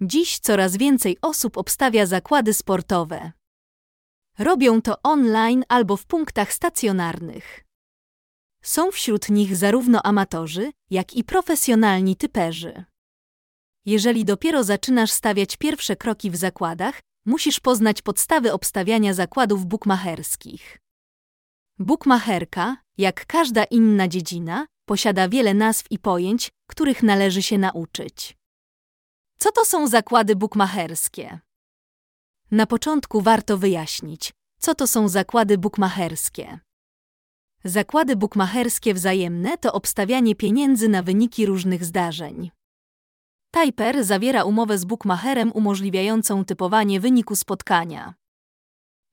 Dziś coraz więcej osób obstawia zakłady sportowe. Robią to online albo w punktach stacjonarnych. Są wśród nich zarówno amatorzy, jak i profesjonalni typerzy. Jeżeli dopiero zaczynasz stawiać pierwsze kroki w zakładach, musisz poznać podstawy obstawiania zakładów bukmacherskich. Bukmacherka, jak każda inna dziedzina, posiada wiele nazw i pojęć, których należy się nauczyć. Co to są zakłady bukmacherskie? Na początku warto wyjaśnić, co to są zakłady bukmacherskie. Zakłady bukmacherskie wzajemne to obstawianie pieniędzy na wyniki różnych zdarzeń. Typer zawiera umowę z bukmacherem umożliwiającą typowanie wyniku spotkania.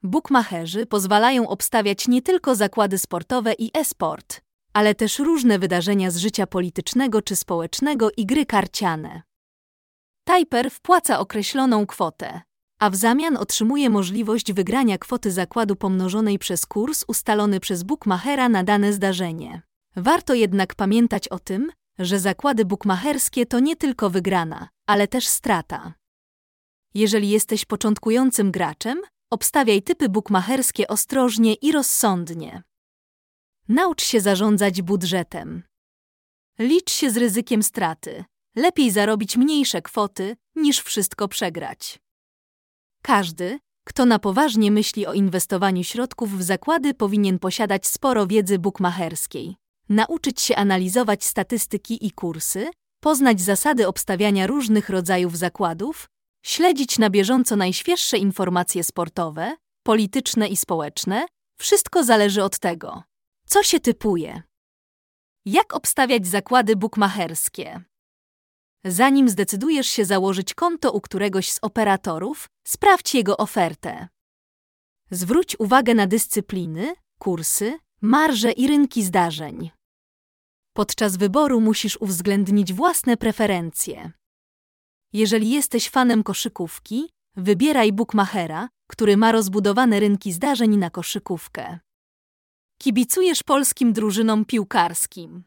Bukmacherzy pozwalają obstawiać nie tylko zakłady sportowe i e-sport, ale też różne wydarzenia z życia politycznego czy społecznego i gry karciane. Typer wpłaca określoną kwotę, a w zamian otrzymuje możliwość wygrania kwoty zakładu pomnożonej przez kurs ustalony przez bukmachera na dane zdarzenie. Warto jednak pamiętać o tym, że zakłady bukmacherskie to nie tylko wygrana, ale też strata. Jeżeli jesteś początkującym graczem, obstawiaj typy bukmacherskie ostrożnie i rozsądnie. Naucz się zarządzać budżetem. Licz się z ryzykiem straty. Lepiej zarobić mniejsze kwoty, niż wszystko przegrać. Każdy, kto na poważnie myśli o inwestowaniu środków w zakłady, powinien posiadać sporo wiedzy bukmacherskiej, nauczyć się analizować statystyki i kursy, poznać zasady obstawiania różnych rodzajów zakładów, śledzić na bieżąco najświeższe informacje sportowe, polityczne i społeczne. Wszystko zależy od tego, co się typuje. Jak obstawiać zakłady bukmacherskie? Zanim zdecydujesz się założyć konto u któregoś z operatorów, sprawdź jego ofertę. Zwróć uwagę na dyscypliny, kursy, marże i rynki zdarzeń. Podczas wyboru musisz uwzględnić własne preferencje. Jeżeli jesteś fanem koszykówki, wybieraj bookmachera, który ma rozbudowane rynki zdarzeń na koszykówkę. Kibicujesz polskim drużynom piłkarskim.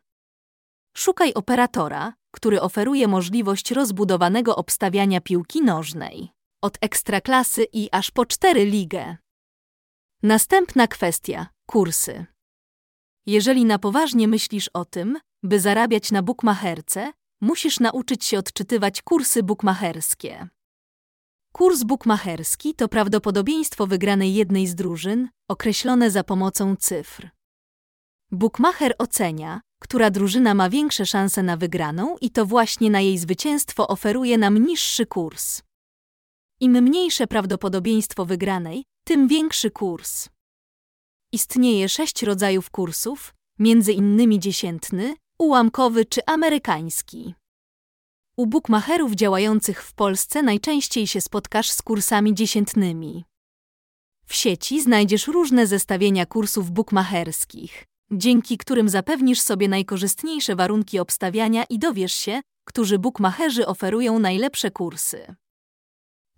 Szukaj operatora, który oferuje możliwość rozbudowanego obstawiania piłki nożnej. Od ekstraklasy i aż po cztery ligę. Następna kwestia kursy. Jeżeli na poważnie myślisz o tym, by zarabiać na bukmacherce, musisz nauczyć się odczytywać kursy bukmacherskie. Kurs bukmacherski to prawdopodobieństwo wygranej jednej z drużyn, określone za pomocą cyfr. Bukmacher ocenia, która drużyna ma większe szanse na wygraną i to właśnie na jej zwycięstwo oferuje nam niższy kurs. Im mniejsze prawdopodobieństwo wygranej, tym większy kurs. Istnieje sześć rodzajów kursów, między innymi dziesiętny, ułamkowy czy amerykański. U bukmacherów działających w Polsce najczęściej się spotkasz z kursami dziesiętnymi. W sieci znajdziesz różne zestawienia kursów bukmacherskich, dzięki którym zapewnisz sobie najkorzystniejsze warunki obstawiania i dowiesz się, którzy bukmacherzy oferują najlepsze kursy.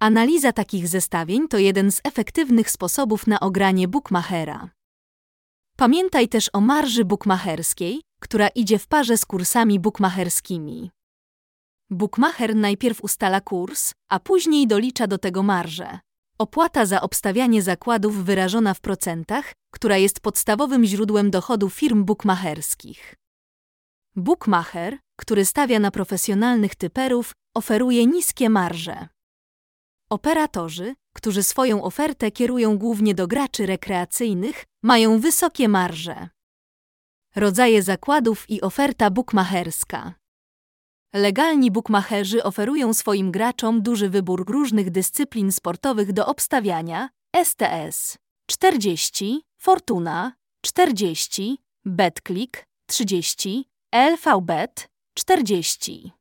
Analiza takich zestawień to jeden z efektywnych sposobów na ogranie bukmachera. Pamiętaj też o marży bukmacherskiej, która idzie w parze z kursami bukmacherskimi. Bukmacher najpierw ustala kurs, a później dolicza do tego marżę. Opłata za obstawianie zakładów wyrażona w procentach, która jest podstawowym źródłem dochodu firm bukmacherskich. Bukmacher, który stawia na profesjonalnych typerów, oferuje niskie marże. Operatorzy, którzy swoją ofertę kierują głównie do graczy rekreacyjnych, mają wysokie marże. Rodzaje zakładów i oferta bukmacherska. Legalni bukmacherzy oferują swoim graczom duży wybór różnych dyscyplin sportowych do obstawiania. STS 40, Fortuna. 40, BetClick 30, LVBet 40.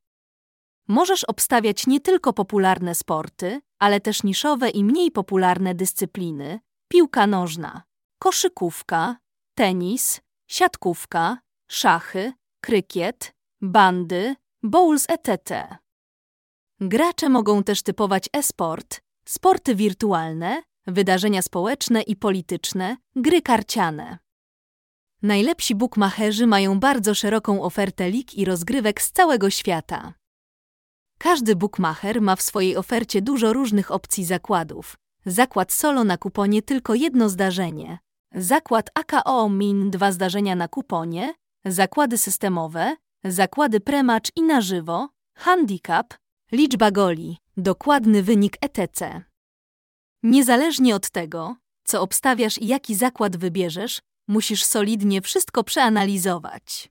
Możesz obstawiać nie tylko popularne sporty, ale też niszowe i mniej popularne dyscypliny: piłka nożna, koszykówka, tenis, siatkówka, szachy, krykiet, bandy, bowls etc. Gracze mogą też typować e-sport, sporty wirtualne, wydarzenia społeczne i polityczne, gry karciane. Najlepsi bookmacherzy mają bardzo szeroką ofertę lig i rozgrywek z całego świata. Każdy bookmacher ma w swojej ofercie dużo różnych opcji zakładów. Zakład solo na kuponie tylko jedno zdarzenie. Zakład AKO Min dwa zdarzenia na kuponie. Zakłady systemowe. Zakłady prematch i na żywo. Handicap. Liczba goli. Dokładny wynik etc. Niezależnie od tego, co obstawiasz i jaki zakład wybierzesz, musisz solidnie wszystko przeanalizować.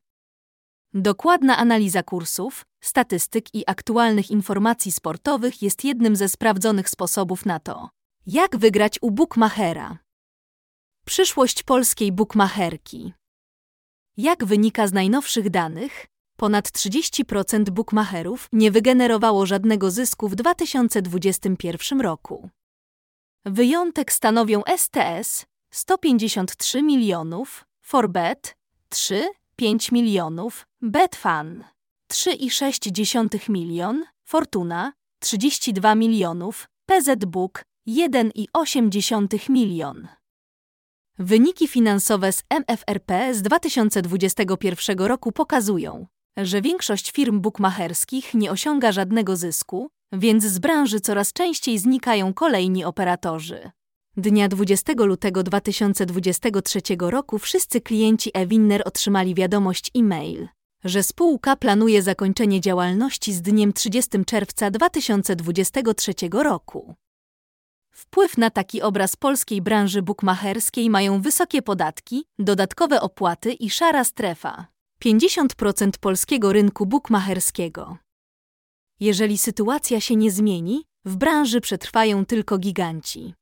Dokładna analiza kursów, statystyk i aktualnych informacji sportowych jest jednym ze sprawdzonych sposobów na to, jak wygrać u bookmachera. Przyszłość polskiej bookmacherki. Jak wynika z najnowszych danych, ponad 30% bookmacherów nie wygenerowało żadnego zysku w 2021 roku. Wyjątek stanowią STS 153 milionów, Forbet 3, 5 milionów, Betfan 3,6 milion, Fortuna 32 milionów, PZ Book 1,8 milion. Wyniki finansowe z MFRP z 2021 roku pokazują, że większość firm bukmacherskich nie osiąga żadnego zysku, więc z branży coraz częściej znikają kolejni operatorzy. Dnia 20 lutego 2023 roku wszyscy klienci eWinner otrzymali wiadomość e-mail, że spółka planuje zakończenie działalności z dniem 30 czerwca 2023 roku. Wpływ na taki obraz polskiej branży bukmacherskiej mają wysokie podatki, dodatkowe opłaty i szara strefa. 50% polskiego rynku bukmacherskiego. Jeżeli sytuacja się nie zmieni, w branży przetrwają tylko giganci.